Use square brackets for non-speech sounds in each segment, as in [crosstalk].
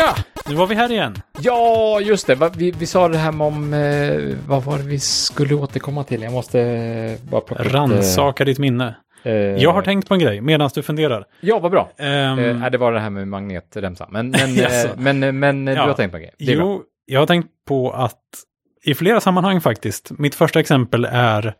Ja, nu var vi här igen. Ja, just det. Vi, vi sa det här om... Eh, vad var det vi skulle återkomma till? Jag måste eh, bara plocka det. Rannsaka ditt minne. Eh, Jag har tänkt på en grej medan du funderar. Ja, vad bra. Ehm, Eh, det var det här med magnetremsan. Men, [laughs] men, eh, men, eh, men eh, Ja. du har tänkt på en grej. Är bra. jo, jag har tänkt på att i flera sammanhang faktiskt. Mitt första exempel är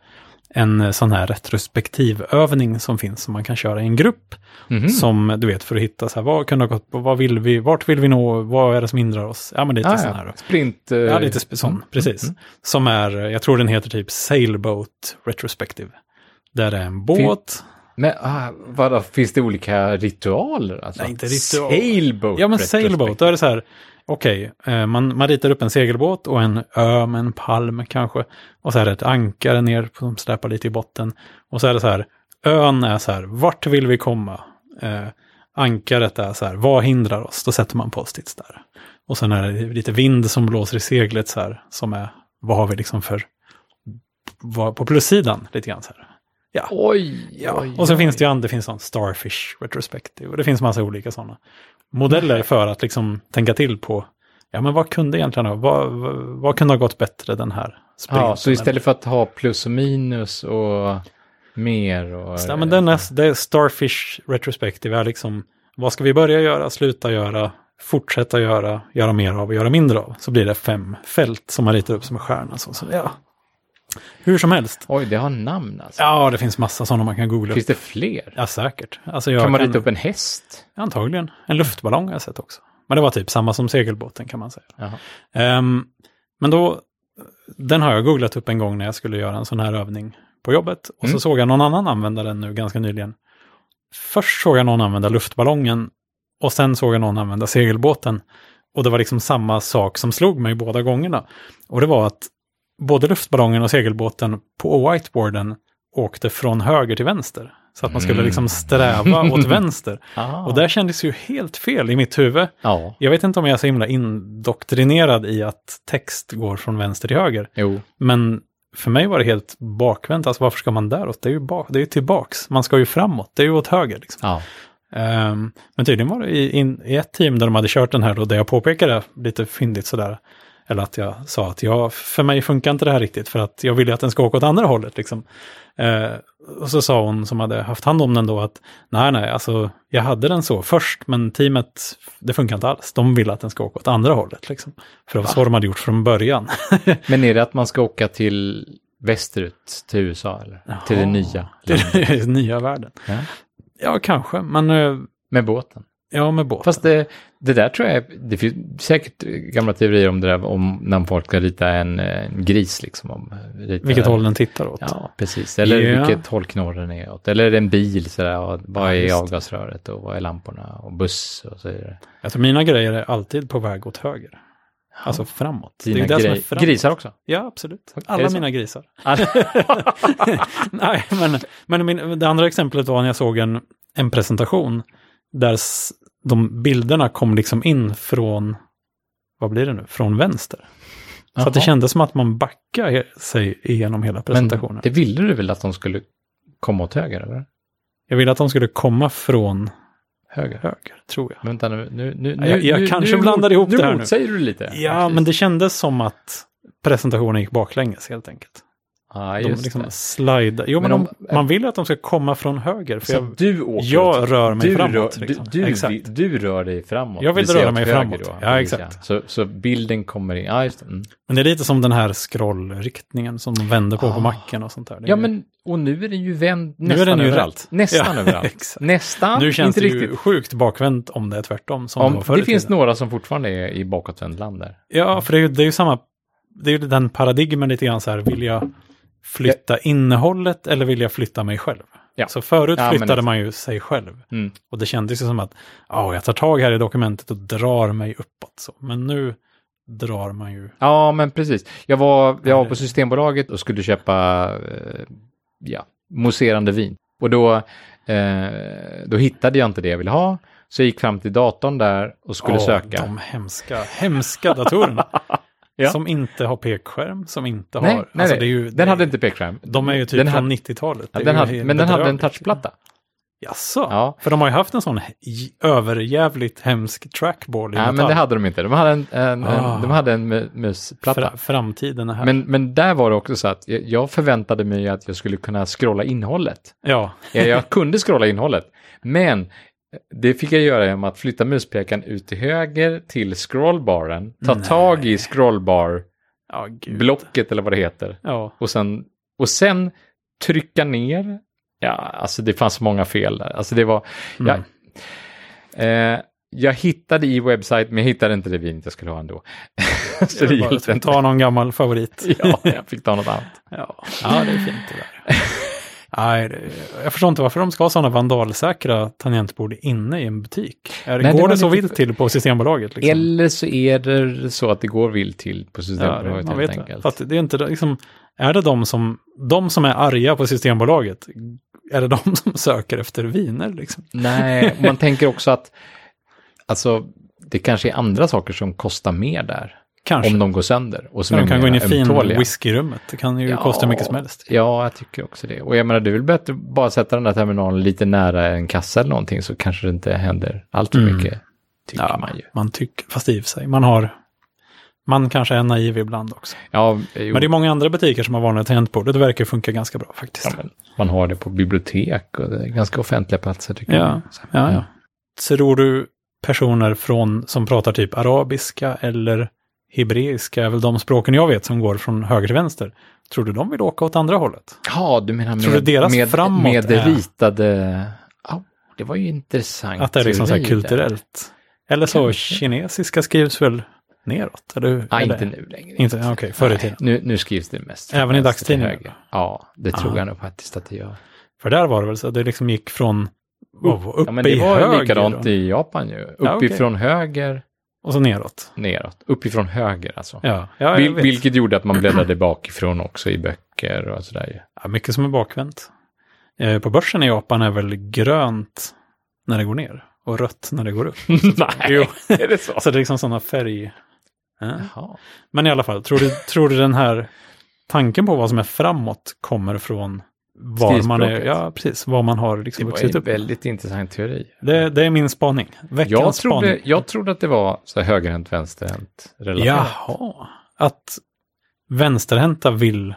en eh, sån här retrospektivövning som finns som man kan köra i en grupp. Mhm. Som du vet för att hitta så här, vad kunde ha gått på, vad vill vi, vart vill vi nå, vad är det som hindrar oss? Ja, men lite Ah, sån ja. här. Sprint... eh, Ja, lite sp- sån, mm, precis. mm, Som är, jag tror den heter typ Sailboat Retrospective. Där det är en båt. Men ah, vadå, finns det olika ritualer? Alltså? Nej, inte ritual. Sailboat. Ja, men sailboat, då är det så här, okej, okay, man, man ritar upp en segelbåt och en ö med en palm kanske. Och så är det ett ankare ner som släpar lite i botten. Och så är det så här, ön är så här, vart vill vi komma? Eh, ankaret är så här, vad hindrar oss? Då sätter man post-its där. Och sen är det lite vind som blåser i seglet så här, som är, vad har vi liksom för, vad, på plussidan lite grann så här. Ja. Oj, Ja, oj, och sen oj. finns det ju andra, det finns sån Starfish Retrospective och det finns massa olika sådana modeller för att liksom tänka till på, ja men vad kunde egentligen ha, vad, vad, vad kunde ha gått bättre den här sprinten? Ja, så istället för att ha plus och minus och mer och... Ja, men den är, det är Starfish Retrospective är liksom, vad ska vi börja göra, sluta göra, fortsätta göra, göra mer av och göra mindre av. Så blir det fem fält som man ritar upp som en stjärna. Så, så, ja. Hur som helst. Oj, det har namn alltså. Ja, det finns massa sådana man kan googla. Finns det fler? Ja, säkert. Alltså jag kan man rita upp en häst? Antagligen. En luftballong har jag sett också. Men det var typ samma som segelbåten kan man säga. Ehm, men då, den har jag googlat upp en gång när jag skulle göra en sån här övning på jobbet. Och Mm. så såg jag någon annan använda den nu ganska nyligen. Först såg jag någon använda luftballongen och sen såg jag någon använda segelbåten. Och det var liksom samma sak som slog mig båda gångerna. Och det var att både luftballongen och segelbåten på whiteboarden åkte från höger till vänster. Så att man skulle Mm. liksom sträva åt [laughs] vänster. Ah. Och det kändes ju helt fel i mitt huvud. Ja, Jag vet inte om jag är så himla indoktrinerad i att text går från vänster till höger. jo. Men för mig var det helt bakvänt. Alltså varför ska man däråt? Det är ju, bak, det är ju tillbaks. Man ska ju framåt. Det är ju åt höger. Liksom. Ja. Ehm, men tydligen var det i, in, i ett team där de hade kört den här då, där jag påpekade lite fyndigt sådär. Eller att jag sa att jag, för mig funkar inte det här riktigt för att jag vill ju att den ska åka åt andra hållet. Liksom. Eh, och så sa hon som hade haft hand om den då att nej, nej, alltså jag hade den så först, men teamet, det funkar inte alls. De vill att den ska åka åt andra hållet. Liksom. För det var så de hade gjort från början. [laughs] Men är det att man ska åka till västerut, till USA eller? Till Jaha. nya Det landet? är [laughs] den nya världen. Ja. Ja, kanske, men eh, Med båten? Ja, med båt. Fast det, det där tror jag, det finns säkert gamla teorier om det där om när folk ska rita en, en gris liksom. Om, rita, Vilket håll den tittar åt. Ja, precis. Eller Ja. vilket håll knorren är åt. Eller en bil sådär, vad är avgasröret och vad är lamporna och buss och så vidare. Jag tror mina grejer är alltid på väg åt höger. Alltså framåt. Dina det är det som är framåt. grisar också? Ja, absolut. Alla mina grisar. [laughs] [laughs] Nej, men, men min, det andra exemplet var när jag såg en, en presentation där de bilderna kom liksom in från, vad blir det nu, från vänster. Så att det kändes som att man backar he- sig igenom hela presentationen. Men det ville du väl att de skulle komma åt höger, eller? Jag ville att de skulle komma från Höger? höger, tror jag. Vänta nu, nu, nu, Ja, jag- jag nu, kanske nu, blandar ihop nu det här nu. motsäger du lite. Ja, faktiskt. men det kändes som att presentationen gick baklänges helt enkelt. Ja, De just liksom det. slida. Jo, men, Men de, man vill att de ska komma från höger. För jag, du åker jag rör mig du framåt, Rör, liksom. du, du, du rör dig framåt. Jag vill säger röra mig framåt. Då, Ja, exakt. Så, så bilden kommer in. Ja, just det. Mm. men det är lite som den här scrollriktningen som de vänder på på Ah. macken och sånt där. Ja, ju- men och nu är den ju vänd Nu är nästan den ju överallt. Nästan Ja, [laughs] överallt. Nästan, nu känns inte det ju sjukt bakvänt om det är tvärtom. Som Om, det finns några som fortfarande är i bakåtvänd land där. Ja, för det är ju, det är ju samma, det är ju den paradigmen lite grann så här, vill jag flytta innehållet eller vill jag flytta mig själv? Ja. Så förut Ja, men flyttade exakt. man ju sig själv. Mm. Och det kändes ju som att, ja, jag tar tag här i dokumentet och drar mig uppåt. Så. Men nu drar man ju, Ja, men precis. Jag var, jag var på Systembolaget och skulle köpa eh, ja, mousserande vin. Och då, eh, då hittade jag inte det jag ville ha. Så jag gick fram till datorn där och skulle Åh, söka. de hemska, hemska datorerna. [laughs] Ja. Som inte har pekskärm, som inte Nej, har... nej, alltså nej. det ju, den hade inte pekskärm. de är ju typ den från hade, 90-talet. ja, Det den hade, men den hade en touchplatta. Jaså? Ja. För de har ju haft en sån överjävligt hemsk trackball i Nej, men metall. det hade de inte. De hade en, en, Ah. en, de hade en mu- musplatta. Fra- framtiden är här. Men, men där var det också så att jag, jag förväntade mig att jag skulle kunna scrolla innehållet. Ja, Jag, jag kunde scrolla innehållet, men det fick jag göra genom att flytta muspekaren ut till höger till scrollbaren, ta Nej. tag i scrollbar-blocket gud. eller vad det heter Ja, och sen, och sen trycka ner. Ja, alltså det fanns många fel där. Alltså det var, mm. jag, eh, jag hittade i webbsite, men jag hittade inte det vinet jag skulle ha ändå. [laughs] så det Jag inte. ta någon gammal favorit. Ja, jag fick ta något annat. Ja, ja det är fint det där. [laughs] Nej, det, jag förstår inte varför de ska ha sådana vandalsäkra tangentbord inne i en butik. Är, Nej, det går var det så lite vilt till på Systembolaget? Liksom? Eller så är det så att det går vilt till på ja, det, Systembolaget man helt vet det. enkelt. För det är inte liksom, är det de som, de som är arga på Systembolaget, är det de [laughs] som söker efter viner liksom? Nej, man tänker också att alltså, det kanske är andra saker som kostar mer där. Kanske. Om de går sönder. Och som de kan gå in i mer fin ömtåliga. whiskyrummet. Det kan ju Ja. kosta mycket som helst. Ja, jag tycker också det. Och jag menar, det är väl bättre bara sätta den där terminalen lite nära en kassa eller någonting så kanske det inte händer allt för Mm. mycket. Tycker Ja, man ju. man tycker, fast i och för sig, man har, man kanske är naiv ibland också. Ja, jo, Men det är många andra butiker som har vanliga tangentbord det verkar funka ganska bra faktiskt. ja, man har det på bibliotek och det är ganska offentliga platser tycker Ja, jag. Ja. Tror du personer från, som pratar typ arabiska eller hebreiska, är väl de språken jag vet som går från höger till vänster. Tror du de vill åka åt andra hållet? Ja, du menar Tror med, du deras med, framåt med det ritade... Ja, det var ju intressant. Att det är liksom så här där. kulturellt? Eller så Kanske. kinesiska skrivs väl neråt? Eller? Nej, inte nu längre. Inte, ja, okej, förr i tiden. Nu, nu skrivs det mest. Även i höger. Ja, det tror Ja. jag nog faktiskt att det gör. För där var det väl så det liksom gick från oh, uppe Ja, men det i var höger likadant och, i Japan ju. Ja, okej. Uppifrån höger, och så neråt. neråt. Uppifrån höger alltså. Ja, ja Vil- vet. vilket gjorde att man bläddrade bakifrån också i böcker och sådär. Ja, mycket som är bakvänt. Eh, på börsen i Japan är väl grönt när det går ner och rött när det går upp. [laughs] Nej, Jo. är det så? [laughs] Så det är liksom sådana färg... Ja. Men i alla fall, tror du, tror du den här tanken på vad som är framåt kommer från var man är, ja precis, vad man har Det liksom var vuxit en upp med. väldigt intressant teori. Det, det är min spaning. Veckans Jag trodde, spaning. jag trodde att det var så här högerhänt, vänsterhänt relaterat. Jaha, att vänsterhänta vill,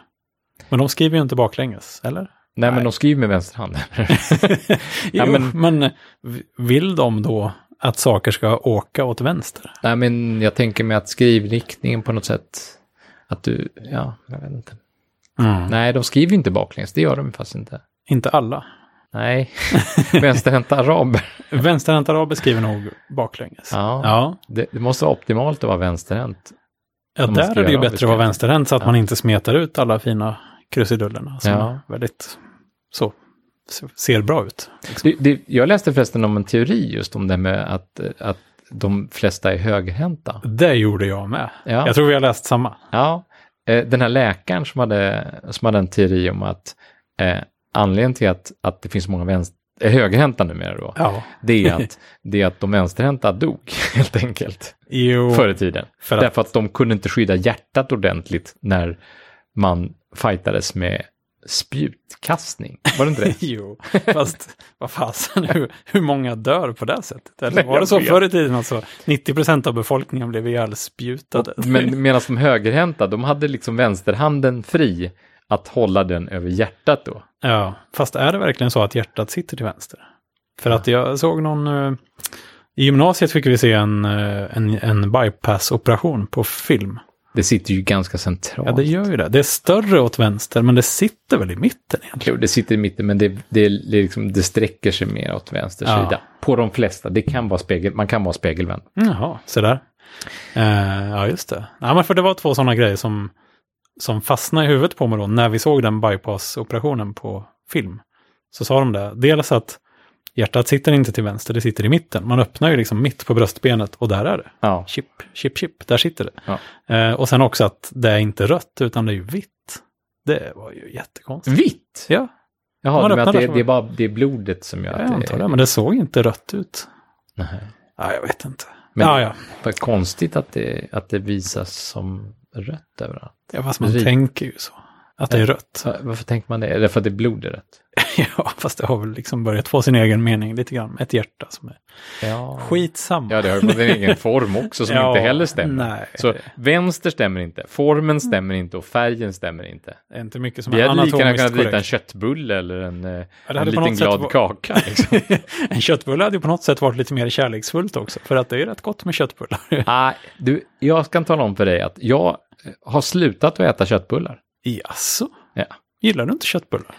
men de skriver ju inte baklänges, eller? Nej, men Nej. de skriver med vänster hand. [laughs] jo, men- men, vill de då att saker ska åka åt vänster? Nej, men jag tänker mig att skrivriktningen på något sätt, att du, ja, jag vet inte. Mm. Nej, de skriver ju inte baklänges, det gör de fast inte. Inte alla. Nej, [laughs] vänsterhänta araber. Vänsterhänta araber skriver nog baklänges. Ja, Ja, Det, det måste vara optimalt att vara vänsterhänt. ja där är det ju bättre att vara vänsterhänt så att Ja. man inte smetar ut alla fina krusidullerna som Ja. väldigt så ser bra ut. Det, det, jag läste förresten om en teori just om det med att, att de flesta är högerhänta. Det gjorde jag med. Ja. Jag tror vi har läst samma. Ja, den här läkaren som hade, som hade en teori om att eh, anledningen till att, att det finns många vänster, eh, högerhänta numera då, Ja, det är, att, det är att de vänsterhänta dog [laughs] helt enkelt jo. förr i tiden. För att- Därför att de kunde inte skydda hjärtat ordentligt när man fightades med spjutkastning. Var det inte det? [laughs] Jo, fast vad fasen, hur, hur många dör på det sättet? Eller var det så förr i tiden alltså? 90% av befolkningen blev ihjälspjutade. Men medan de högerhänta, de hade liksom vänsterhanden fri att hålla den över hjärtat då. Ja, fast är det verkligen så att hjärtat sitter till vänster? För att jag såg någon... eh, I gymnasiet fick vi se en, eh, en, en bypass-operation på film. Det sitter ju ganska centralt. Ja, det gör ju det. Det är större åt vänster, men det sitter väl i mitten egentligen? Jo, det sitter i mitten, men det, det, det, liksom, det sträcker sig mer åt vänster Ja. sida. På de flesta. Det kan vara spegel, man kan vara spegelvänd. Jaha, så där. Eh, ja, just det. Ja, men för det var två sådana grejer som, som fastnade i huvudet på mig då när vi såg den bypass-operationen på film. Så sa de det. Dels att hjärtat sitter inte till vänster, det sitter i mitten. Man öppnar ju liksom mitt på bröstbenet och där är det. Ja. Chip, chip, chip, där sitter det. Ja. Eh, och sen också att det är inte rött utan det är ju vitt. Det var ju jättekonstigt. Vitt? Ja, Jaha, Man du menar att det, det är bara det är blodet som gör jag att det antar det. Men det såg inte rött ut. Nej. Ja, jag vet inte. Men- ja, ja. Vad konstigt att det, att det visas som rött överallt. ja, fast man Rit. tänker ju så. Att det är rött. Va- Varför tänker man det? Är det för att det är blod i rött? [laughs] ja, fast det har väl liksom börjat få sin egen mening lite grann. Ett hjärta som är Ja. skitsamma. Ja, det har ju fått en egen [laughs] form också som Ja, inte heller stämmer. nej. Så vänster stämmer inte, formen stämmer inte och färgen stämmer inte. Det är inte mycket som Vi är hade lika gärna anatomiskt kunnat rita en köttbulle eller en, eh, det en liten glad var- kaka. Liksom. [laughs] en köttbulle hade ju på något sätt varit lite mer kärleksfullt också. För att det är ju rätt gott med köttbullar. Nej, du, jag ska tala om för dig att jag eh, har slutat att äta köttbullar. Jaså? Ja. Gillar du inte köttbullar?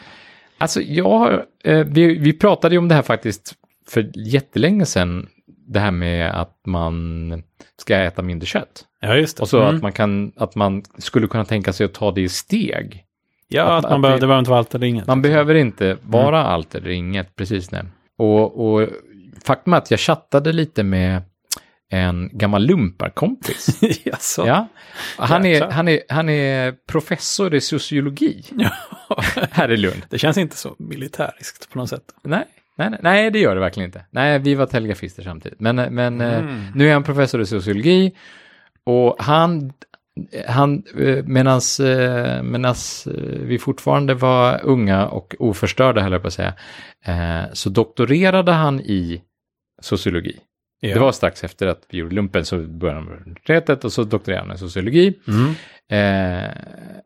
Alltså, jag har, eh, vi, vi pratade ju om det här faktiskt för jättelänge sedan, det här med att man ska äta mindre kött. Ja, just det. Och så Mm. att, man kan, att man skulle kunna tänka sig att ta det i steg. Ja, att- att, man behöver, det- behöver inte vara allt eller inget. Man behöver inte vara allt eller inget, precis det. Och, och faktum är att jag chattade lite med en gammal lumparkompis. [laughs] Jaså? ja. han, är, han, är, han är professor i sociologi här i Lund. Det känns inte så militäriskt på något sätt. Nej, nej, nej, nej, det gör det verkligen inte. Nej, vi var telegrafister samtidigt. Men, men eh, Mm. nu är han professor i sociologi och han, han medans, eh, medans eh, vi fortfarande var unga och oförstörda, höll jag på att säga, så doktorerade han i sociologi. Ja. Det var strax efter att vi gjorde lumpen så började han med universitetet och så doktorerade han i sociologi. Mm. Eh,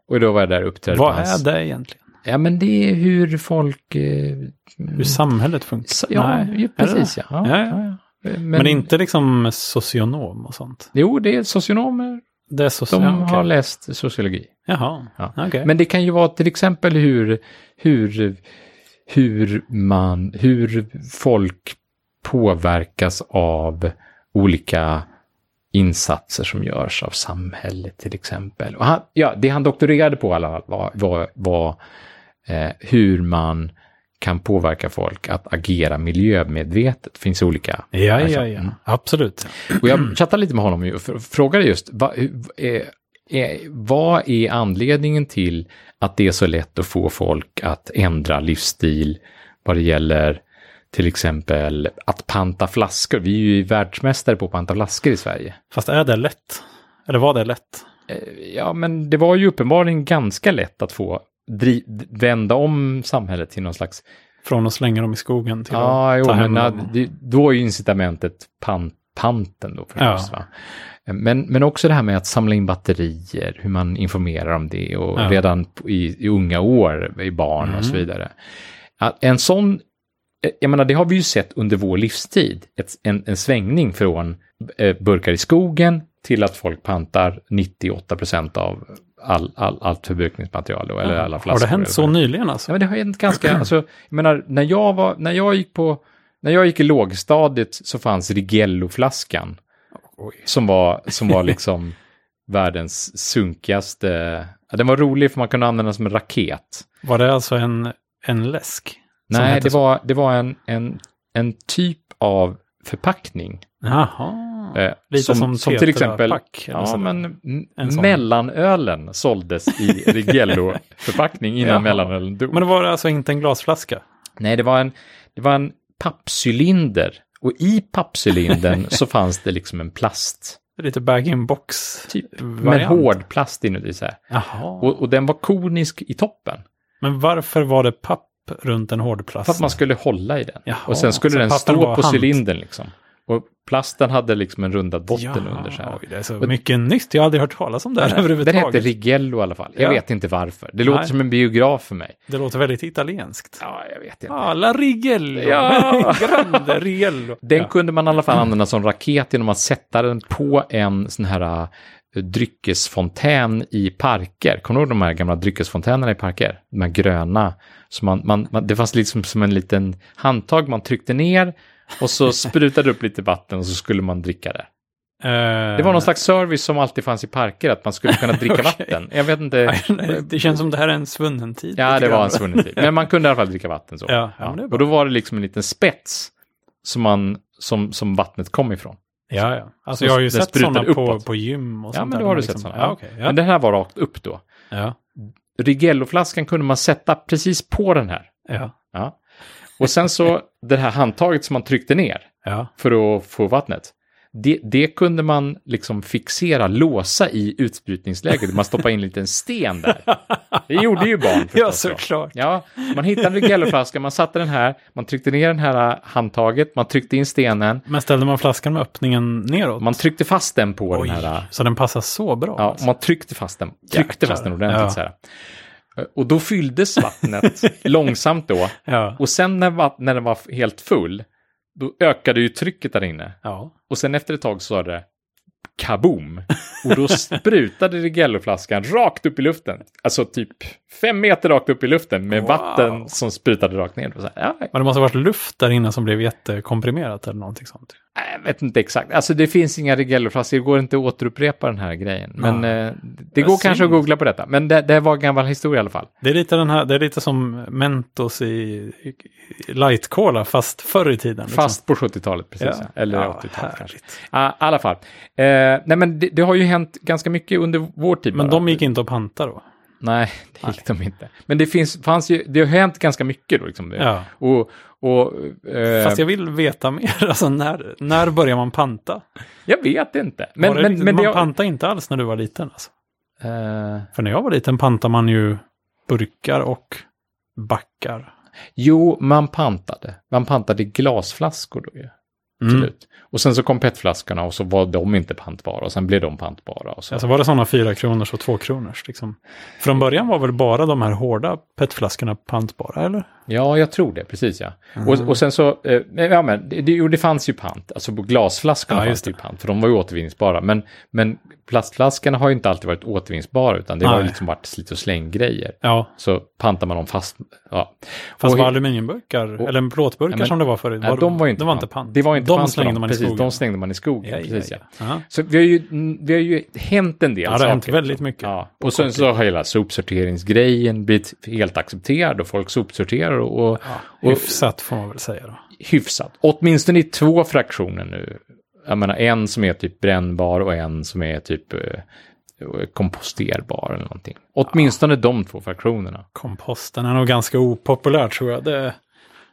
och då var jag där uppträdd på Vad hans... är det egentligen? Ja, men det är hur folk... Eh, Hur samhället funkar? Ja, Nej. ju, precis ja. Ja, ja, ja. Men, Men, inte liksom socionom och sånt? Jo, det är socionomer. Det är så... De okej. har läst sociologi. Jaha, Ja. okej. Men det kan ju vara till exempel hur, hur, hur man, hur folk påverkas av olika insatser som görs av samhället till exempel. Och han, ja, det han doktorerade på alla fall var, var, var eh, hur man kan påverka folk att agera miljömedvetet. Det finns olika. Ja, ja, ja. mm. Absolut. Och jag chattade lite med honom och fr- frågade just, va, hur- är, är, vad är anledningen till att det är så lätt att få folk att ändra livsstil vad det gäller till exempel att panta flaskor. Vi är ju världsmästare på att panta flaskor i Sverige. Fast är det lätt? Eller var det lätt? Eh, Ja, men det var ju uppenbarligen ganska lätt att få vända om samhället till någon slags Från att slänga dem i skogen till Ja, att jo, ta hem dem? det, då är ju incitamentet pan, panten då förstås. Ja. Va? Men, men också det här med att samla in batterier, hur man informerar om det och Ja. redan i, i unga år i barn och så Mm. vidare. Att en sån, jag menar det har vi ju sett under vår livstid, ett, en, en svängning från eh, burkar i skogen till att folk pantar 98 procent av all, all, allt förbrukningsmaterial då, eller alla flaskor. Har det hänt så nyligen alltså? Ja, men det har hänt ganska, [clears throat] alltså, jag menar, när jag var, när jag gick på, när jag gick i lågstadiet så fanns Rigello-flaskan Oj. som var, som var liksom [laughs] världens sunkigaste, ja, den var rolig för man kunde använda den som en raket. Var det alltså en, en läsk? Nej, det var, det var en, en, en typ av förpackning. Jaha. Eh, Lite som, som, som till exempel, eller ja så. men sån. mellanölen såldes i [laughs] Rigello-förpackning innan Jaha. mellanölen dog. Men det var alltså inte en glasflaska? Nej, det var en, det var en pappcylinder. Och i pappcylindern [laughs] så fanns det liksom en plast. Lite bag-in-box Typ. Variant. hård plast inuti så här. Och, och den var konisk i toppen. Men varför var det papp runt en hård plast? För att man skulle hålla i den. Jaha, och sen skulle den stå på hand. cylindern liksom. Och plasten hade liksom en rundad botten Ja, under så här. Oj, det är så Och- mycket nytt. Jag har aldrig hört talas om det här Den överhuvudtaget. hette Rigello i alla fall. Jag Ja. vet inte varför. Det låter Nej. som en biograf för mig. Det låter väldigt italienskt. Ja, jag vet inte. Alla Rigello. Ja. [laughs] Grande Rigello. Den ja. kunde man i alla fall använda som raket genom att sätta den på en sån här dryckesfontän i parker. Kommer du ihåg de här gamla dryckesfontänerna i parker? De här gröna. Så man, man, man, det fanns liksom som en liten handtag man tryckte ner och så [laughs] sprutade upp lite vatten och så skulle man dricka det. Eh, Det var någon slags service som alltid fanns i parker, att man skulle kunna [laughs] dricka vatten. Jag vet inte. Det känns som det här är en svunnen tid. Ja, det var en svunnen tid. Men man kunde i alla fall dricka vatten så. Ja, ja, och då var det liksom en liten spets som, man, som, som vattnet kom ifrån. Ja, ja. Alltså Så jag har ju sett sådana på, uppåt. på gym och Ja, sånt men där, då har du sett liksom- sådana. Ja. Men Ja. den här var rakt upp då. Ja. Rigello-flaskan kunde man sätta precis på den här. Ja. Ja. Och sen så det här handtaget som man tryckte ner Ja. för att få vattnet. Det, det kunde man liksom fixera, låsa i utsprutningsläget. Man stoppade in en liten sten där. Det gjorde ju barn förstås. Ja, då. såklart. Ja, man hittade en Rigelloflaska, man satte den här, man tryckte ner den här handtaget, man tryckte in stenen, Men ställde man flaskan med öppningen neråt? man tryckte fast den på Oj, den här... så den passar så bra? Ja, alltså. man tryckte fast den, tryckte Jäklar. fast den ordentligt Ja. så här. Och då fylldes vattnet [laughs] långsamt då. ja. Och sen när, när den var helt full, då ökade ju trycket där inne. ja. Och sen efter ett tag så sa det kaboom. Och då sprutade Rigelloflaskan rakt upp i luften. Alltså typ fem meter rakt upp i luften med Wow. vatten som sprutade rakt ner. Så här, ja, Men det måste ha varit luft där inne som blev jättekomprimerat eller någonting sånt. Jag vet inte exakt. Alltså det finns inga Rigelloflaskor, det går inte att återupprepa den här grejen. Men Ja. eh, det går kanske att synd. googla på detta. Men det, det var en gammal historia i alla fall. Det är lite, den här, det är lite som Mentos i, i light cola fast förr i tiden. liksom. Fast på 70-talet precis. Ja. Eller Ja, 80-talet kanske. I alla fall. Eh, nej men det, det har ju hänt ganska mycket under vår tid. Men bara. de gick inte att panta då? Nej, det gick de inte. Men det finns, fanns ju, det har hänt ganska mycket då. Liksom. Ja. Och, och, eh, Fast jag vill veta mer. [laughs] Alltså när, när börjar man panta? jag vet inte. Men, det, men, men man det, pantade inte alls när du var liten. Alltså. eh, För när jag var liten pantade man ju burkar och backar. jo, man pantade. Man pantade glasflaskor då ju. Mm. Och sen så kom petflaskorna och så var de inte pantbara och sen blev de pantbara. Och så. Alltså var det sådana fyra kronors och två kronors liksom? Från början var väl bara de här hårda petflaskorna pantbara, eller? Ja, jag tror det, precis ja. Mm. Och, och sen så, eh, ja men det, jo, det fanns ju pant, alltså på glasflaskorna Ja, fanns det ju pant, för de var ju återvinningsbara. Men, men plastflaskorna har ju inte alltid varit återvinningsbara, utan det har ju Nej. liksom varit slit och släng-grejer. Ja, Så pantar man dem fast, ja. fast Och- var aluminiumburkar, och- eller plåtburkar Ja, men- som det var förut, Nej, var, de var ju inte det var pant. inte pant. Det var inte de slängde dem. man precis, i skogen. De slängde man i skogen, Ja, ja, precis ja. ja. Ja. Så vi har ju, vi har ju hänt en del Ja, det har saker. hänt väldigt mycket. Ja. Och sen så har hela sopsorteringsgrejen blivit helt accepterad och folk sopsorterar och, och, Hyfsat får man väl säga då. hyfsat. Åtminstone i två fraktioner nu. Jag menar en som är typ brännbar och en som är typ eh, komposterbar eller någonting. Åtminstone de två fraktionerna. Komposten är nog ganska opopulär tror jag. Det,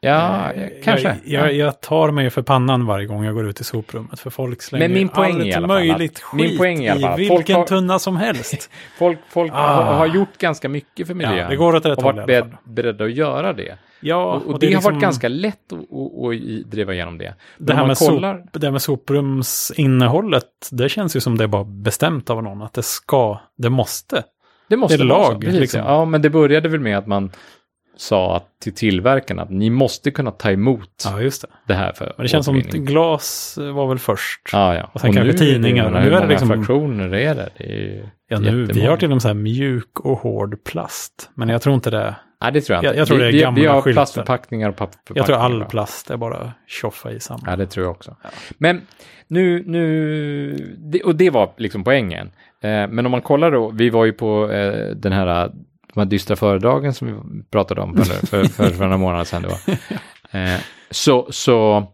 Ja, kanske. Jag, jag, jag tar mig för pannan varje gång jag går ut i soprummet. För folk slänger Men min poäng allt i alla fall möjligt skit min poäng i alla fall i vilken har- tunna som helst. [laughs] Folk, folk Ah. har, har gjort ganska mycket för miljön. Ja, det går åt rätt och varit fall. beredda att göra det. Ja, Och, och, det det, är har liksom- varit ganska lätt att, att, driva igenom det. Men Det här, med kollar, sop, det här med soprumsinnehållet, det känns ju som det är bara bestämt av någon att det ska, det måste. det måste det är lag, precis, liksom. Ja, men det började väl med att man sa att, till tillverkarna att ni måste kunna ta emot Ja, just det. det här för Men det känns som att glas var väl först. Ja, ja. Och sen kanske nu, tidningar. Nu hur många liksom- fraktioner är det? Det är Ja, nu, vi har till och med så här mjuk och hård plast. Men jag tror inte det. Nej, det tror jag inte. Jag- jag tror vi, det är vi, gamla vi har skyltar. plastförpackningar och pappförpackningar. Jag tror all plast är bara tjoffa i samma. Ja, det tror jag också. Men nu, nu, och det var liksom poängen. Eh, men om man kollar då, vi var ju på eh, den här, de här dystra föredragen som vi pratade om för, för, [laughs] för, för några månader sedan. Eh, så, så,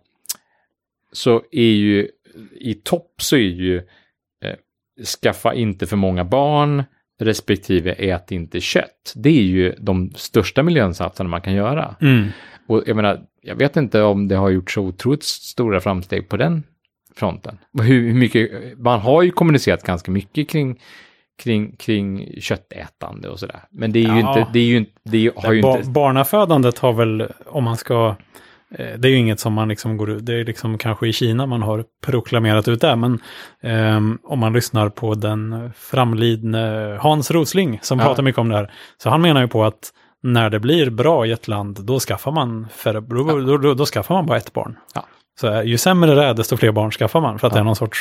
så är ju, i topp så är ju, eh, skaffa inte för många barn, respektive ät inte kött. Det är ju de största miljöinsatserna man kan göra. Mm. Och jag menar, jag vet inte om det har gjort så otroligt stora framsteg på den fronten. Hur, hur mycket, man har ju kommunicerat ganska mycket kring, kring, kring köttätande och sådär. Men det är ju Ja. inte, det är ju inte, det har ju Ba- inte, Barnafödandet har väl, om man ska, eh, det är ju inget som man liksom går ut, det är liksom kanske i Kina man har proklamerat ut det, men ehm, om man lyssnar på den framlidne Hans Rosling som Ja. pratar mycket om det här, så han menar ju på att när det blir bra i ett land, då skaffar man, färre, då, då, då, då skaffar man bara ett barn. Ja. Så ju sämre det är, desto fler barn skaffar man, för att Ja. det är någon sorts,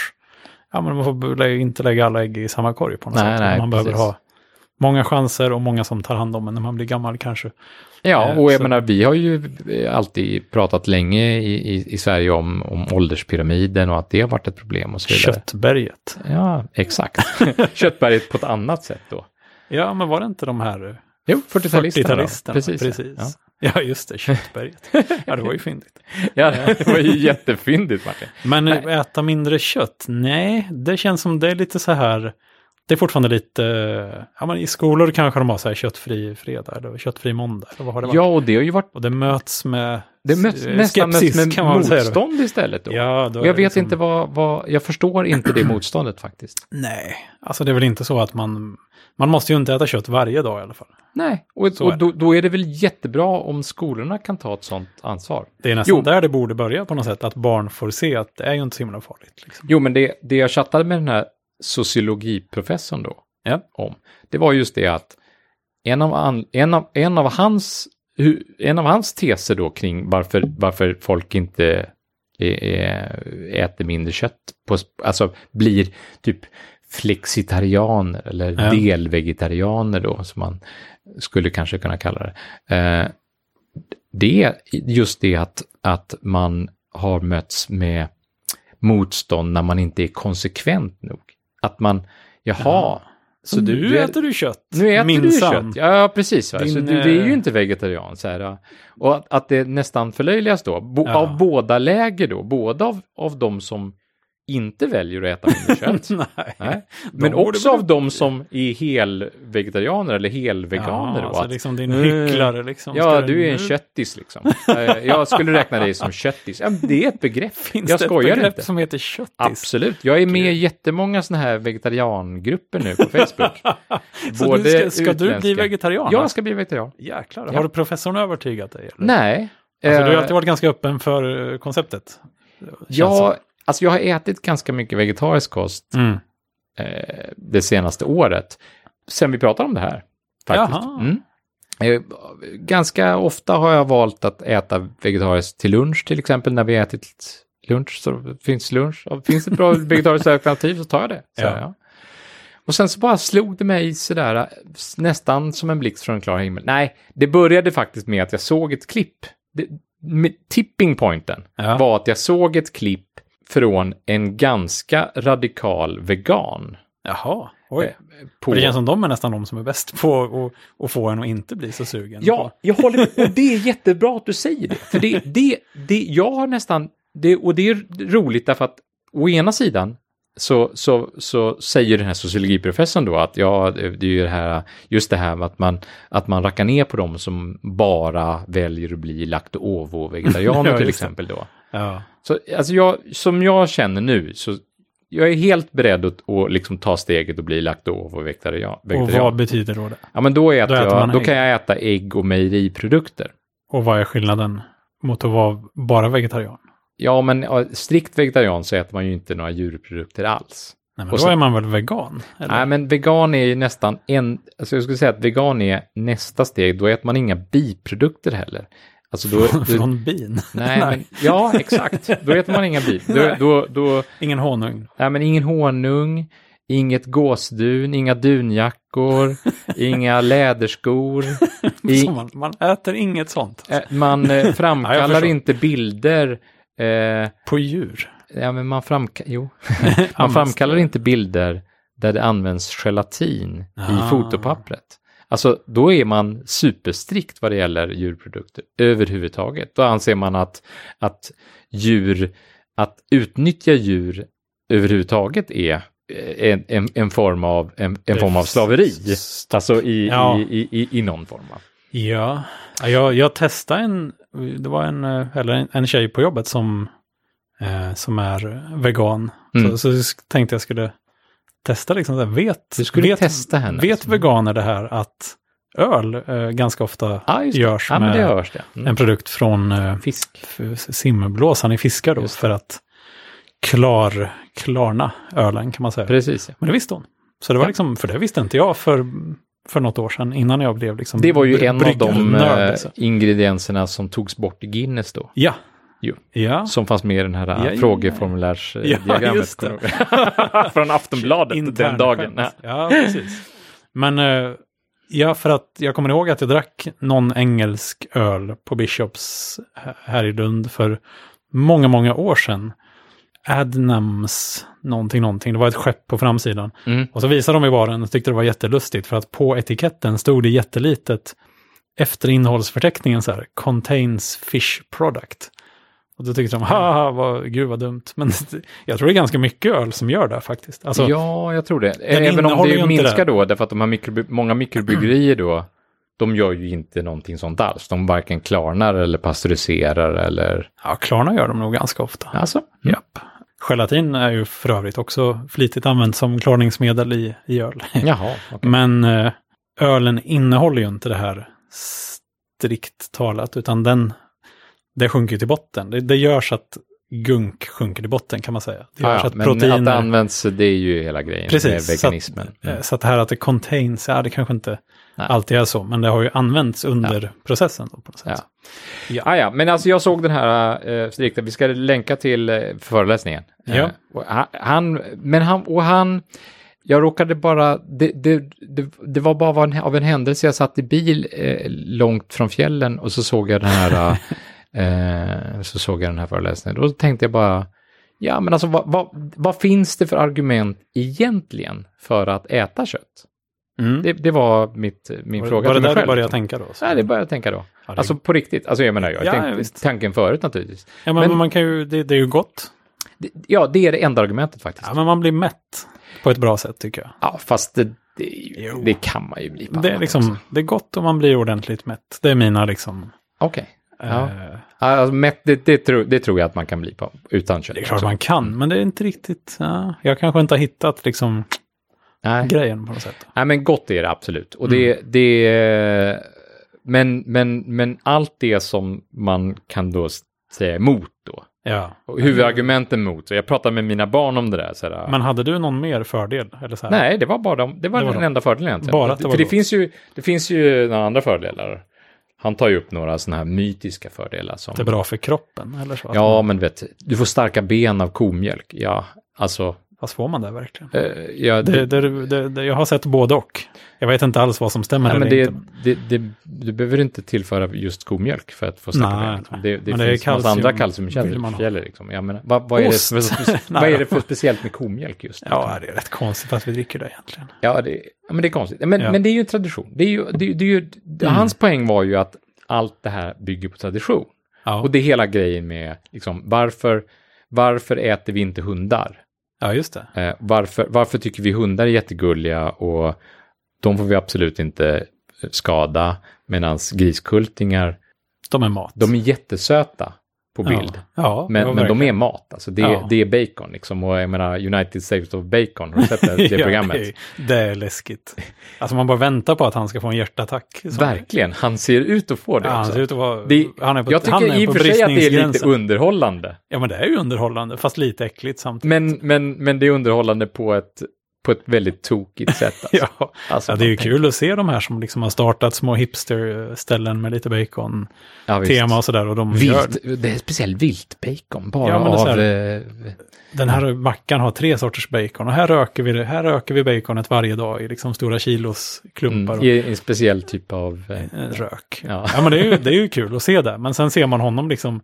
ja men man får inte lägga alla ägg i samma korg på något Nej, sätt. nej, man behöver precis. ha många chanser och många som tar hand om en när man blir gammal kanske. ja, eh, och jag så- menar, vi har ju alltid pratat länge i, i, i Sverige om, om ålderspyramiden och att det har varit ett problem och så vidare. Köttberget. Ja, exakt. [laughs] Köttberget på ett annat sätt då. Ja, men var det inte de här Jo, 40-talisterna. 40-talisterna? Precis. Precis. Ja. [laughs] Ja. just det, Köttberget. [laughs] ja, det var ju fyndigt. Ja, det var ju jättefyndigt Martin. Men äta mindre kött? Nej, det känns som det är lite så här, det är fortfarande lite, ja men i skolor kanske de har så här köttfri fredag eller köttfri måndag. Eller vad har det varit? Ja, och det har ju varit Och det möts med det möts, eh, nästan skepsis med säga. då. motstånd istället då. Ja, då och jag vet liksom- inte vad, vad, jag förstår inte det [clears throat] motståndet faktiskt. Nej, alltså det är väl inte så att man, man måste ju inte äta kött varje dag i alla fall. Nej, och, och är då, då är det väl jättebra om skolorna kan ta ett sånt ansvar. Det är nästan Jo. där det borde börja på något sätt, att barn får se att det är ju inte så himla farligt. Liksom. Jo, men det, det jag chattade med den här sociologiprofessorn då Ja. om, det var just det att en av, an, en av, en av, hans, en av hans teser då kring varför, varför folk inte äter mindre kött, på, alltså blir typ flexitarianer eller Ja. delvegetarianer då, som man skulle kanske kunna kalla det. Eh, det är just det att, att man har mötts med motstånd när man inte är konsekvent nog. Att man, jaha, Ja. så Så du, nu du äter du kött. nu äter minsann. du kött. Ja, precis. Va? så Din, du, det är ju eh, inte vegetarian. Så här, ja. Och att, att det nästan förlöjligas då, bo, Ja. av båda läger då, både av, av de som inte väljer att äta mindre kött, [laughs] Nej. nej, men också av de som är helvegetarianer eller helveganer. Ja, alltså att, liksom din hycklare liksom. Ja, du är en köttis liksom. Eh, Jag skulle räkna dig som köttis. Ja, det är ett begrepp. [laughs] Finns jag det ett begrepp inte. som heter köttis? Absolut. Jag är med i jättemånga sådana här vegetariangrupper nu på [laughs] Facebook. Så du ska, ska du bli vegetarian? Jag ska bli vegetarian. Jäklar, Ja. har du professorn övertygat dig? Eller? Nej. Alltså, du har Eh, alltid varit ganska öppen för eh, konceptet. Ja, alltså jag har ätit ganska mycket vegetarisk kost. Mm. eh, det senaste året. Sen vi pratade om det här. Faktiskt. Mm. Eh, ganska ofta har jag valt att äta vegetariskt till lunch till exempel. När vi ätit lunch så finns lunch. Finns det ett bra [laughs] vegetariskt alternativ så tar jag det. Så, Ja. ja. Och sen så bara slog det mig sådär nästan som en blixt från en klar himmel. Nej, det började faktiskt med att jag såg ett klipp. Det, tipping pointen Ja. var att jag såg ett klipp från en ganska radikal vegan. Jaha, oj. eh, På... Det känns som de är nästan de som är bäst på att, få en att inte bli så sugen. Ja, jag håller med. Och det är [laughs] jättebra att du säger det. För det, det, det jag har nästan, det, och det är roligt därför att å ena sidan så, så, så säger den här sociologiprofessorn då att ja, det är ju det här, just det här med att man, att man rackar ner på dem som bara väljer att bli lakt-ovo-vegetarianer [laughs] Ja, till exempel då. Ja. Så alltså jag, som jag känner nu, så jag är helt beredd att, att liksom ta steget och bli lakt-ovo-vegetarian. Och vad betyder då det? Ja, men då, äter Då äter jag, då ägg. kan jag äta ägg och mejeriprodukter. Och vad är skillnaden mot att vara bara vegetarian? Ja, men strikt vegetarian så äter man ju inte några djurprodukter alls. Nej, men Och då så- är man väl vegan? Eller? Nej, men vegan är ju nästan en, alltså jag skulle säga att vegan är nästa steg, då äter man inga biprodukter heller. Alltså då, då Från bin? [laughs] nej, men, ja, exakt. Då äter man inga bip. Då, Nej. då, då, Ingen honung? nej, men ingen honung, inget gåsdun, inga dunjackor, [laughs] inga läderskor. I, man, man äter inget sånt? eh, man eh, [laughs] Ja, framkallar förstår. inte bilder eh, På djur? Ja, men man, framka jo. man framkallar inte bilder där det används gelatin Ah. i fotopappret. Alltså, då är man superstrikt vad det gäller djurprodukter överhuvudtaget. Då anser man att, att djur, att utnyttja djur överhuvudtaget är eh, en, en, en form av, en, en form av slaveri. Alltså i, Ja. i, i, i, i någon form. va? Ja, Ja, jag, jag testade en, det var en, eh, eller en, en tjej på jobbet som, eh, som är vegan. Mm. Så, så tänkte jag skulle testa liksom, så här, vet, Du skulle vet, testa henne. vet veganer det här att öl eh, ganska ofta Ja, det. görs Ja, med hörs det. Mm. en produkt från eh, Fisk. simblåsan i fiskar då, för att klar, klarna ölen kan man säga. Precis. ja. Men det visste hon. Så det var Ja. liksom, för det visste inte jag för, för något år sedan, innan jag blev liksom Det var ju en av de bryggarnörd, eh, liksom. ingredienserna som togs bort i Guinness då. Ja. Jo. Ja. Som fanns med i den här Ja, ja, ja. frågeformulärsdiagrammet. [laughs] Från Aftonbladet den Interna dagen. Ja, precis. Men eh, ja, för att jag kommer ihåg att jag drack någon engelsk öl på Bishops h- här i Lund för många, många år sedan. Adnams någonting, någonting. Det var ett skepp på framsidan. Mm. Och så visade de i baren och tyckte det var jättelustigt för att på etiketten stod det jättelitet efter innehållsförteckningen så här, contains fish product. Och då tyckte de, haha, vad, gud vad dumt. Men [laughs] jag tror det är ganska mycket öl som gör det faktiskt. Alltså, ja, jag tror det. Även om det minskar det. då, därför att de här mikroby- många mikrobryggerier då, de gör ju inte någonting sånt alls. De varken klarnar eller pasteuriserar eller... ja, Klarna gör de nog ganska ofta. Alltså? Japp. Gelatin är ju för övrigt också flitigt använt som klarningsmedel i, i öl. [laughs] Jaha, okej. Men eh, ölen innehåller ju inte det här strikt talat, utan den, det sjunker till botten. Det, det gör så att gunk sjunker till botten kan man säga. Det gör Ja, så ja, att men att det används, det är ju hela grejen Precis, med så att- veganismen. Mm. Eh, Så att det här att det contains, ja det kanske inte Nej. alltid är så, men det har ju använts under processen. Då, på något sätt. Ja. Ah, ja, men alltså jag såg den här eh, strikta, vi ska länka till eh, föreläsningen. Ja. Eh, han, men han, och han, jag råkade bara, det, det, det, det var bara av en, av en händelse, jag satt i bil eh, långt från fjällen och så såg jag den här, [laughs] eh, så såg jag den här föreläsningen. Och då tänkte jag bara, ja men alltså vad, vad, vad finns det för argument egentligen för att äta kött? Mm. Det, det var mitt, min var, fråga var det till mig där själv. du började liksom. tänka då? Så. Nej, det började jag tänka då. Ja, det- Alltså på riktigt. Alltså jag menar, jag Ja, tänkt visst. tanken förut naturligtvis. ja, men, men- man kan ju, det, det är ju gott. Det, ja, det är det enda argumentet faktiskt. Ja, Ja, men man blir mätt på ett bra sätt tycker jag. fast det, det, det kan man ju bli på Det är, liksom, också. det är gott om man blir ordentligt mätt. Det är mina liksom... Okej. Ja. eh, Alltså, mätt, det, det, tror, det tror jag att man kan bli på utan kött. det är klart man kan, men det är inte riktigt... Ja, jag kanske inte har hittat liksom Nej. grejen på något sätt. Nej, men gott är det absolut. Och Mm. det, det, men, men, men allt det som man kan då säga emot då. Ja. Och huvudargumenten mot. Så jag pratade med mina barn om det där. Så här, Men hade du någon mer fördel? Eller så här? Nej, det var bara de, det var Det var den de. enda fördelen egentligen. Bara att det var För det gott. finns, ju, det finns ju några andra fördelar. Han tar ju upp några sådana här mytiska fördelar som... Det är bra för kroppen eller så? Ja, men vet, du får starka ben av komjölk. Ja, alltså... Fast får man det verkligen? Eh, ja, Det, det, det, jag har sett både och. Jag vet inte alls vad som stämmer Nej, eller inte. du behöver inte tillföra just komjölk för att få starka Nej. Det, det finns kalcium- andra kalciumkällor. Liksom. Jag menar, vad, vad, är för, [laughs] vad är det för speciellt med komjölk just? Ja, det är rätt konstigt att vi dricker det egentligen. Ja, det, ja men det är konstigt. Men, Ja. men det är ju en tradition. Det är ju, det är ju, Mm. Hans poäng var ju att allt det här bygger på tradition. Ja, Och det är hela grejen med liksom, varför, varför äter vi inte hundar? Ja just det. Eh, varför, varför tycker vi hundar är jättegulliga och de får vi absolut inte skada medan griskultingar, De är mat. de är jättesöta på bild. Ja, ja Men, men de är mat, alltså det, Ja. det är bacon liksom. Och jag menar United States of Bacon, har du sett det, [laughs] det Ja, programmet? det, är, läskigt. Alltså man bara väntar på att han ska få en hjärtattack. Verkligen, han ser ut att få det han ser ut att vara... Det, han är på, jag han tycker är i och för sig att det är lite underhållande. Ja, men det är ju underhållande, fast lite äckligt samtidigt. Men, men, men det är underhållande på ett, på ett väldigt tokigt sätt. [laughs] Alltså. ja. Alltså, ja, det är ju tänker- kul att se de här som liksom har startat små hipsterställen med lite bacon-tema Ja, visst. och sådär. Och de gör, Vilt, det är speciellt viltbacon, bara Ja, av... här- eh, den här mackan har tre sorters bacon och här röker vi, det- här röker vi baconet varje dag i liksom stora kilos klumpar. mm, I en speciell typ av... eh, eh, rök. Ja. Ja, men det är, ju, [laughs] det är ju kul att se det. Men sen ser man honom liksom,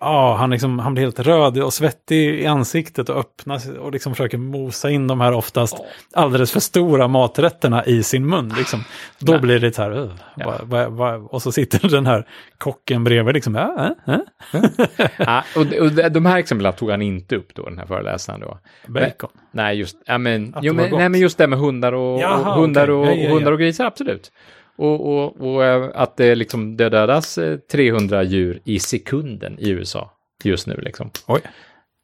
ja, han, liksom, han blir helt röd och svettig i ansiktet och öppnar och liksom försöker mosa in de här oftast alldeles för stora maträtterna i sin mun. Liksom. Då Nej. blir det så här, "Ugh, Ja. va, va, va, och så sitter [laughs] den här kocken bredvid liksom, ja, äh, äh, [laughs] Ja, och, och de här exemplen tog han inte upp då, den här föreläsaren då. bacon. Nej, just, ja, men, jo, men, nej, men just det med hundar och, Jaha, och hundar, okej. och, ja. hundar och grisar, absolut. Och, och, och eh, att det, liksom, det dödas eh, 300 djur i sekunden i USA just nu. Liksom. Oj.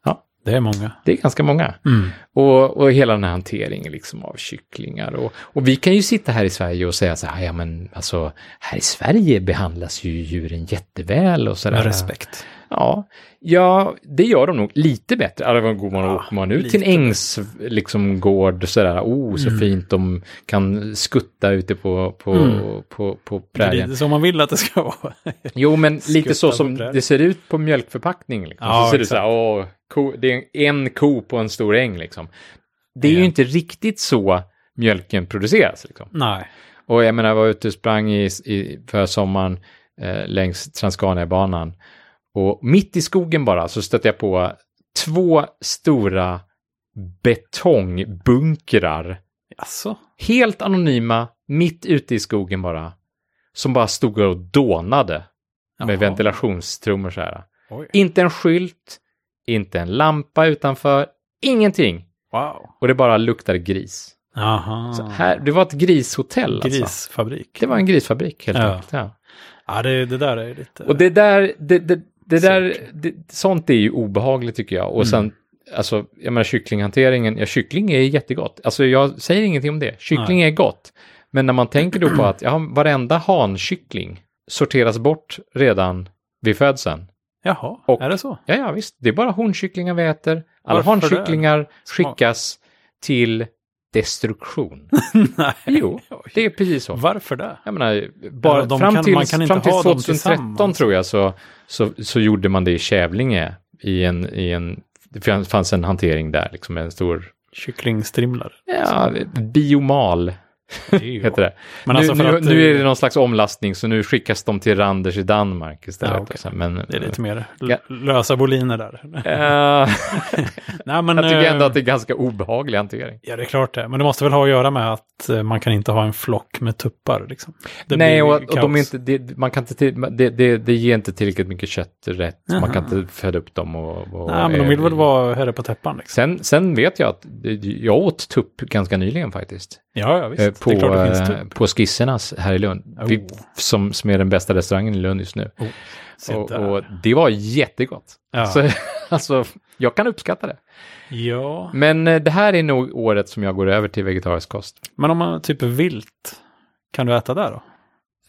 Ja. Det är många. Det är ganska många. Mm. Och, och hela den här hanteringen liksom av kycklingar. Och, och vi kan ju sitta här i Sverige och säga så här, ja men alltså, här i Sverige behandlas ju djuren jätteväl och sådär. Med respekt. Ja, ja, det gör de nog lite bättre. Alltså, går man, Ja, åker man ut till en lite ängs, liksom, gård sådär, oh så Mm. fint, de kan skutta ute på, på, Mm. på, på Det är prärien. lite som man vill att det ska vara. [laughs] Jo, men lite Skutta så på som prärien. det ser ut på mjölkförpackning. Liksom. Ja, så ser det så exakt. här, åh, ko, det är en ko på en stor äng liksom. Det är Ja. ju inte riktigt så mjölken produceras. Liksom. Nej. Och jag menar, jag var ute och sprang i, i, för sommaren eh, längs Transcania-banan. Och mitt i skogen bara så stötte jag på två stora betongbunkrar. Alltså. Helt anonyma, mitt ute i skogen bara. Som bara stod och dånade med Jaha. ventilationstrummor så här. Oj. Inte en skylt, inte en lampa utanför, ingenting. Wow. Och det bara luktar gris. Aha. Så här, det var ett grishotell alltså. Grisfabrik. Det var en grisfabrik helt Ja. enkelt. Ja. Ja, det, det där är lite... Och det där, det, det, det där, det, sånt är ju obehagligt tycker jag. Och sen, alltså, jag menar kycklinghanteringen, ja kyckling är jättegott. Alltså jag säger ingenting om det, kyckling är gott. Men när man tänker då på [clears throat] att ja, varenda hankyckling sorteras bort redan vid födseln. Jaha, Och- är det så? Ja, ja, visst, det är bara honkycklingar vi äter. Alla Varför hankycklingar skickas till destruktion. [laughs] Nej. Jo, det är precis så. Varför det? Jag menar, bara Ja, de fram kan- till, man kan fram till ha dem 2013 tillsammans. tror jag så, så, så gjorde man det i Kävlinge i en, i en, det fanns- en hantering där, liksom en stor, Kycklingstrimlare. ja, biomal Det heter det. Men nu, alltså nu, att nu är det någon slags omlastning så nu skickas de till Randers i Danmark istället. Ja, okej. Så, Men, Det är lite mer l- Ja. lösa boliner där. Eh, [laughs] [laughs] Nej, men, jag tycker eh, ändå att det är ganska obehaglig hantering. Ja, det är klart det. Men det måste väl ha att göra med att eh, man kan inte ha en flock med tuppar. Liksom. Det Nej, och, och de inte, det, man kan inte till, det, det, det ger inte tillräckligt mycket kött rätt. Man Jaha. kan inte föda upp dem och... och Nej, men de vill eh, väl vara herre på täppan. Liksom. Sen, sen vet jag att jag åt tupp ganska nyligen faktiskt. Ja, ja, visst. Eh, På, finns eh, på Skissernas här i Lund. Oh. Vi, som, som är den bästa restaurangen i Lund just nu. Oh, och, och det var jättegott. Ja. Så, [laughs] alltså, jag kan uppskatta det. ja, Men eh, det här är nog året som jag går över till vegetarisk kost. men om man typ vilt, kan du äta där då?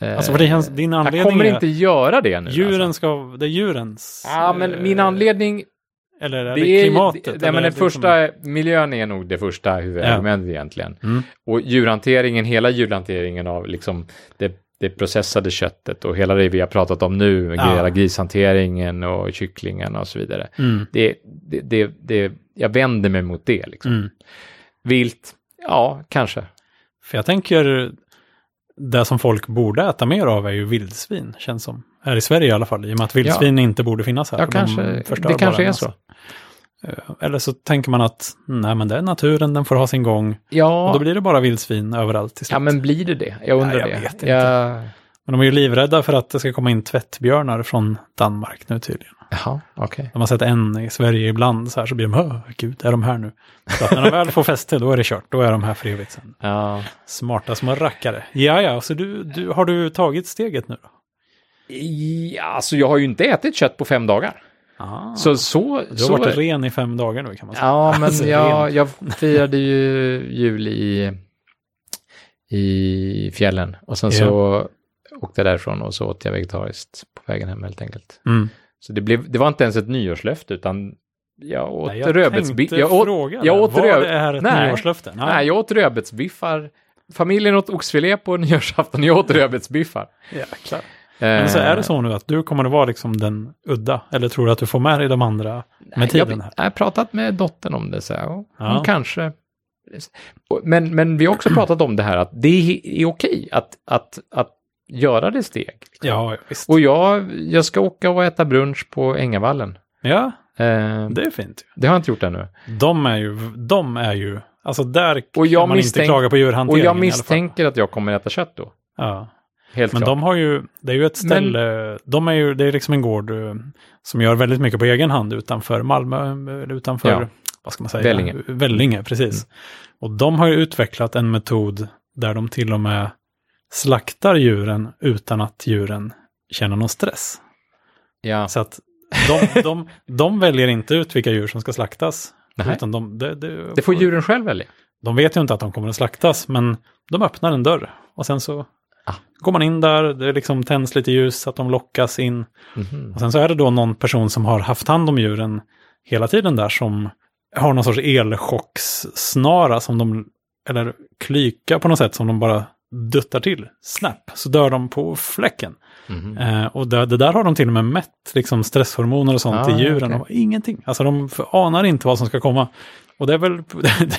Alltså för din jag anledning kommer är inte göra det nu. djuren alltså. ska, det är djurens. Ja, men min anledning Eller är Det det, klimatet? Det, nej, men den det liksom- första, miljön är nog det första huvudargumentet egentligen. Mm. Och djurhanteringen, hela djurhanteringen av liksom det, det processade köttet och hela det vi har pratat om nu, Ja. hela grishanteringen och kycklingarna och så vidare. Mm. Det, det, det, det, jag vänder mig mot det. Liksom. Mm. Vilt, ja, kanske. För jag tänker, det som folk borde äta mer av är ju vildsvin, känns som. Här i Sverige i alla fall, i och med att vildsvin inte borde finnas här. Ja, kanske. de Det kanske är massa. Eh, Eller så tänker man att, nej men det är naturen, den får ha sin gång. Och Ja, då blir det bara vildsvin överallt till slut. ja, men blir det det? Jag undrar jag det. vet inte. Jag, Men de är ju livrädda för att det ska komma in tvättbjörnar från Danmark nu tydligen. jaha, okej. De har sett en i Sverige ibland så här så blir de, "Åh, gud, är de här nu? Så att när de väl får fäste, då är det kört. Då är de här för evigt sen. Ja. Smarta små rackare. Ja, ja, så du, du, har du tagit steget nu då? Ja, alltså jag har ju inte ätit kött på fem dagar. Ah, Så, så, du har så, varit ren i fem dagar nu kan man säga. Ja, men Alltså, jag, jag firade ju jul i, i fjällen och sen så åkte därifrån och så åt jag vegetariskt på vägen hem helt enkelt. Mm. Så det, blev, det var inte ens ett nyårslöfte utan jag åt Nej, jag rödbetsbiffar. Jag åt, fråga jag åt Var det här ett Nej. nyårslöfte? nej, jag åt rödbetsbiffar. Familjen åt oxfilé på [laughs] nyårsafton, jag åt rödbetsbiffar. Jäklar. Men så är det så nu att du kommer att vara liksom den udda? Eller tror du att du får med dig de andra med Nej, tiden? Jag, här? jag har pratat med dottern om det, så här, och Ja. hon kanske... Men, men vi har också pratat om det här att det är okej att, att, att göra det steg. Ja, visst. Och jag, jag ska åka och äta brunch på Ängavallen. Ja, Eh, det är fint. det har jag inte gjort ännu. De är ju, de är ju, alltså där Och jag kan man misstänk- inte klaga på Och djurhanteringen jag alla fall. misstänker att jag kommer äta kött då. Ja. Helt Men klart. de har ju, det är ju ett ställe, de är ju, det är liksom en gård eh, som gör väldigt mycket på egen hand utanför Malmö, utanför, Ja. vad ska man säga? Vellinge. Mm. Vellinge, precis. Och de har ju utvecklat en metod där de till och med slaktar djuren utan att djuren känner någon stress. Ja. Så att de, de, de väljer inte ut vilka djur som ska slaktas. Nej. Utan de, det, det, Det får djuren själv välja. de vet ju inte att de kommer att slaktas, men de öppnar en dörr. Och sen så Ah. går man in där, det liksom tänds lite ljus så att de lockas in. Mhm. Och sen så är det då någon person som har haft hand om djuren hela tiden där som har någon sorts elchockssnara som de, eller klyka på något sätt som de bara duttar till. Snap, så dör de på fläcken. Mhm. Eh, och det, det där har de till och med mätt, liksom stresshormoner och sånt Ah, i djuren. okej. Och ingenting. Alltså de anar inte vad som ska komma. Och det är väl, [laughs]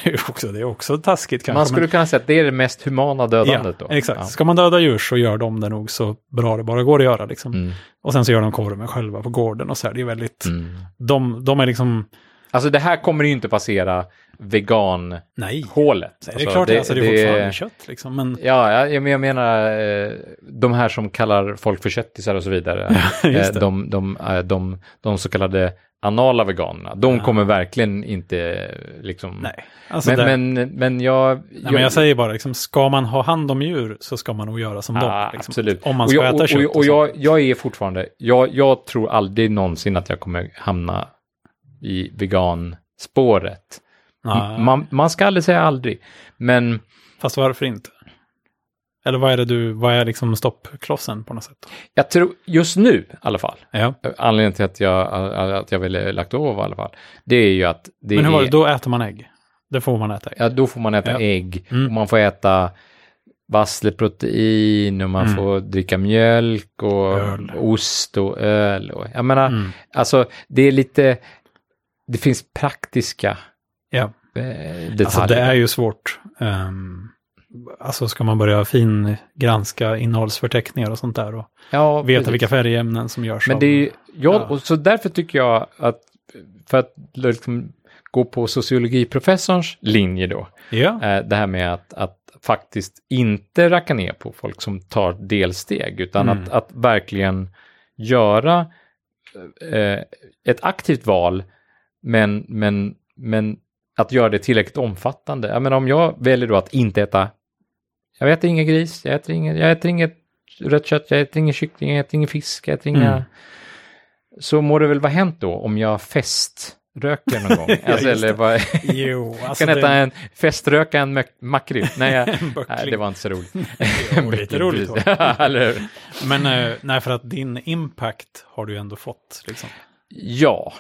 det är också, det är också taskigt kanske. Man skulle kunna säga att det är det mest humana dödandet ja, då. Exakt. Ja. Ska man döda djur så gör de det nog så bra det bara går att göra. Liksom. Mm. Och sen så gör de korven själva på gården och så här. Det är väldigt, Mm. de, de är liksom, Alltså det här kommer ju inte passera vegan-hålet. Nej, Alltså, det är klart, det, alltså, det är fortfarande kött liksom. Men Ja, ja, jag jag menar eh, de här som kallar folk för köttisar och så vidare. [laughs] Eh, det. de, de, eh, de, de så kallade anala veganerna, de Ja. kommer verkligen inte liksom... nej. Alltså Men, det, men, men jag... nej, men jag säger bara, liksom, ska man ha hand om djur så ska man nog göra som Ja, dem. Liksom. Absolut. Om man och ska jag, äta och, kött. och, och jag, jag är fortfarande, jag, jag tror aldrig någonsin att jag kommer hamna i veganspåret. Ja, Man, man ska aldrig säga aldrig. Men Fast varför inte? Eller vad är det du, vad är liksom stoppklossen på något sätt? jag tror, just nu i alla fall, Ja. anledningen till att jag, att jag ville lagt av i alla fall, det är ju att det Men hur var det, då äter man ägg? Det får man äta ägg. ja, då får man äta Ja. ägg, Mm. och man får äta vassleprotein och man Mm. får dricka mjölk och Öl. ost och öl. Och, jag menar, Mm. alltså det är lite, det finns praktiska Ja. eh, detaljer. Alltså det är ju svårt. Um, alltså ska man börja fin granska innehållsförteckningar och sånt där och ja, veta precis. vilka färgämnen som görs Men det är ja, Ja. och så därför tycker jag att, för att liksom gå på sociologiprofessorns linje då, Ja, eh, det här med att, att faktiskt inte racka ner på folk som tar delsteg, utan Mm. att, att verkligen göra eh, ett aktivt val, men, men, men att göra det tillräckligt omfattande. Jag menar om jag väljer då att inte äta, jag äter ingen gris, jag äter, ingen, jag äter inget rött kött, jag äter ingen kyckling, jag äter ingen fisk, jag äter inga... Mm. Så må det väl vara hänt då om jag feströker någon gång. [laughs] Ja, alltså, just eller bara, jo, [laughs] alltså kan det- äta en, feströka en mak- makrill. Nej, jag, [laughs] nej, det var inte så roligt. Jo, lite roligt? Men eh, nej, för att din impact har du ju ändå fått. Liksom. Ja,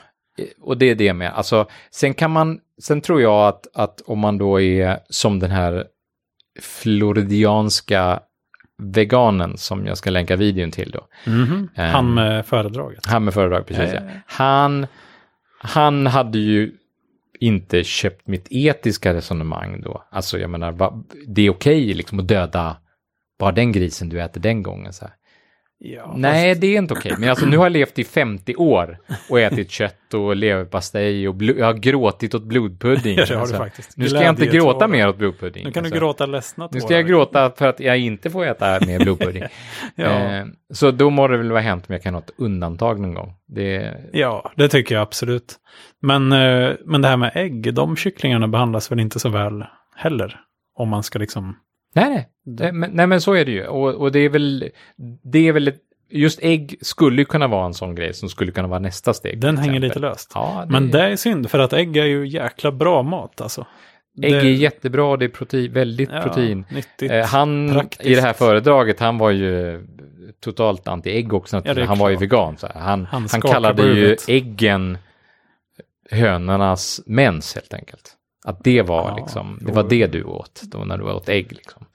och det är det med. Alltså, sen kan man, sen tror jag att, att om man då är som den här floridianska veganen som jag ska länka videon till då. Mhm. Ehm. Han med föredraget. Han med föredrag, precis. Ja, ja. ja. Han, han hade ju inte köpt mitt etiska resonemang då. Alltså jag menar, va, det är okej liksom att döda bara den grisen du äter den gången. Så här. Ja, Nej, det är inte okej. Men alltså nu har jag levt i 50 år och ätit kött och leverpastej och jag har gråtit åt blodpudding. [laughs] Ja, det har du alltså. faktiskt. Nu ska jag inte gråta mer åt blodpudding. Nu kan du alltså. gråta ledsna Nu ska tårar. jag gråta för att jag inte får äta mer blodpudding. [laughs] Ja. eh, så då må det väl vara hänt om jag kan ha ett undantag någon gång. Det, Ja, det tycker jag absolut. Men, eh, men det här med ägg, de kycklingarna behandlas väl inte så väl heller. Om man ska liksom... Nej, nej. Nej, men, nej, men så är det ju. Och, och det är väl, det är väl ett, just ägg skulle ju kunna vara en sån grej som skulle kunna vara nästa steg. Den hänger lite löst. Ja, det, Men det är synd, för att ägg är ju jäkla bra mat alltså. ägg det- är jättebra, det är protein, väldigt Ja, protein. Nyttigt. Eh, han, praktiskt. i det här föredraget, han var ju totalt anti-ägg också. Ja, det han var ju vegan. Så. Han, Han han, kallade ju äggen hönornas mens helt enkelt. Att det var Ja, liksom, det var det du åt då när du åt ägg. Liksom.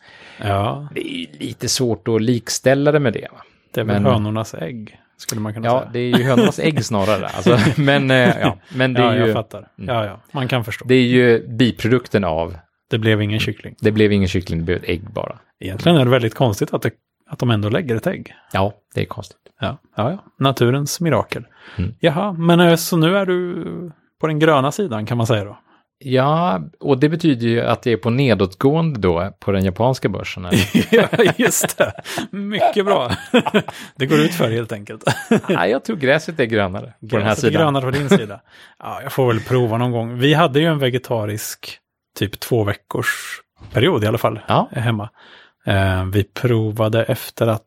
Ja, Det är lite svårt att likställa det med det. Va? det är väl Men- hönornas ägg, skulle man kunna Ja, säga. det är ju hönornas ägg snarare. Alltså, [laughs] men, eh, ja, men det ja, är jag ju, fattar. Mm. Ja, ja, man kan förstå. det är ju biprodukten av, Det blev ingen kyckling. det blev ingen kyckling, det blev ett ägg bara. Egentligen är det väldigt konstigt att, det, att de ändå lägger ett ägg. Ja, det är konstigt. Ja, ja, ja. naturens mirakel. Mm. Jaha, men eh, så nu är du på den gröna sidan kan man säga då? Ja, och det betyder ju att det är på nedåtgående då på den japanska börsen. [laughs] ja, just det. Mycket bra. [laughs] det går ut för helt enkelt. Nej, jag tror gräset är grönare på den här Gräset är sidan. grönare på din sida. Ja, jag får väl prova någon gång. Vi hade ju en vegetarisk typ två veckors period i alla fall Ja, hemma. Eh, vi provade efter att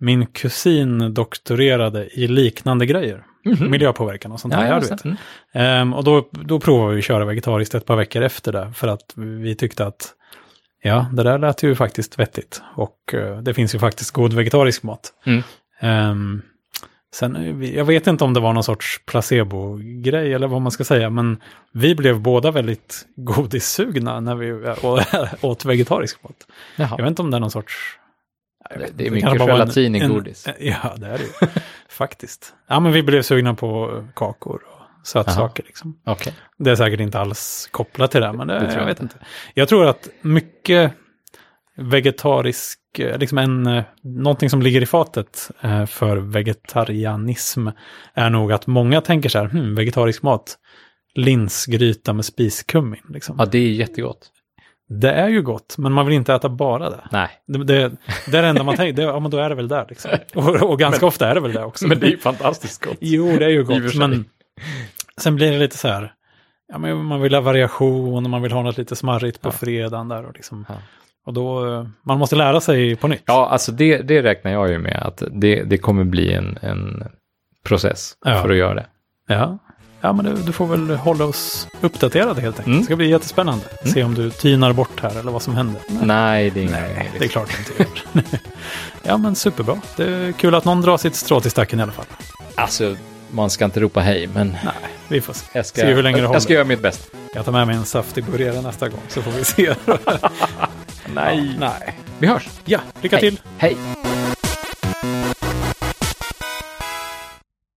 min kusin doktorerade i liknande grejer. Mhm. Miljöpåverkan och sånt ja, där. ja, du vet. mm. Ehm, och då, då provade vi att köra vegetariskt ett par veckor efter det. För att vi tyckte att ja, det där lät ju faktiskt vettigt. Och eh, det finns ju faktiskt god vegetarisk mat. Mm. Ehm, sen, eh, jag vet inte om det var någon sorts placebo-grej eller vad man ska säga. Men vi blev båda väldigt [laughs] godissugna när vi eh, [laughs] åt vegetarisk mat. Jag Jaha. vet inte om det är någon sorts... vet Det är mycket gelatin i godis. [laughs] Ja, det är det ju. [laughs] Faktiskt. Ja, men vi blev sugna på kakor och sötsaker. Liksom. Okej. Det är säkert inte alls kopplat till det, men det, Det tror jag jag vet inte. Jag tror att mycket vegetarisk, eh, liksom en, eh, någonting som ligger i fatet eh, för vegetarianism är nog att många tänker så här, hmm, vegetarisk mat, linsgryta med spiskummin. Liksom. Ja, det är jättegott. Det är ju gott, men man vill inte äta bara det. Nej. Det, det, det är det enda man tänker, det, ja men då är det väl där liksom. Och, och ganska ofta är det väl det också. Men det är ju fantastiskt gott. Jo, det är ju gott, men sen blir det lite så här, ja men man vill ha variation och man vill ha något lite smarrigt på Ja. fredagen där och liksom. Ja. Och då, man måste lära sig på nytt. Ja, alltså det, det räknar jag ju med att det, det kommer bli en, en process Ja. för att göra det. Ja, ja men du, får väl hålla oss uppdaterade helt enkelt. Mm. Det ska bli jättespännande. Se om du tynar bort här eller vad som händer. Nej, det är inga Nej, det är klart du inte [laughs] ja, men superbra. Det är kul att någon drar sitt strå till stacken i alla fall. Alltså, man ska inte ropa hej, men Nej, vi får se. jag ska, Se hur länge det jag, håller. jag ska göra mitt bästa. Jag tar med mig en saftig burgare nästa gång så får vi se. [laughs] Nej. Nej. Vi hörs. Ja, lycka Hej. till. Hej.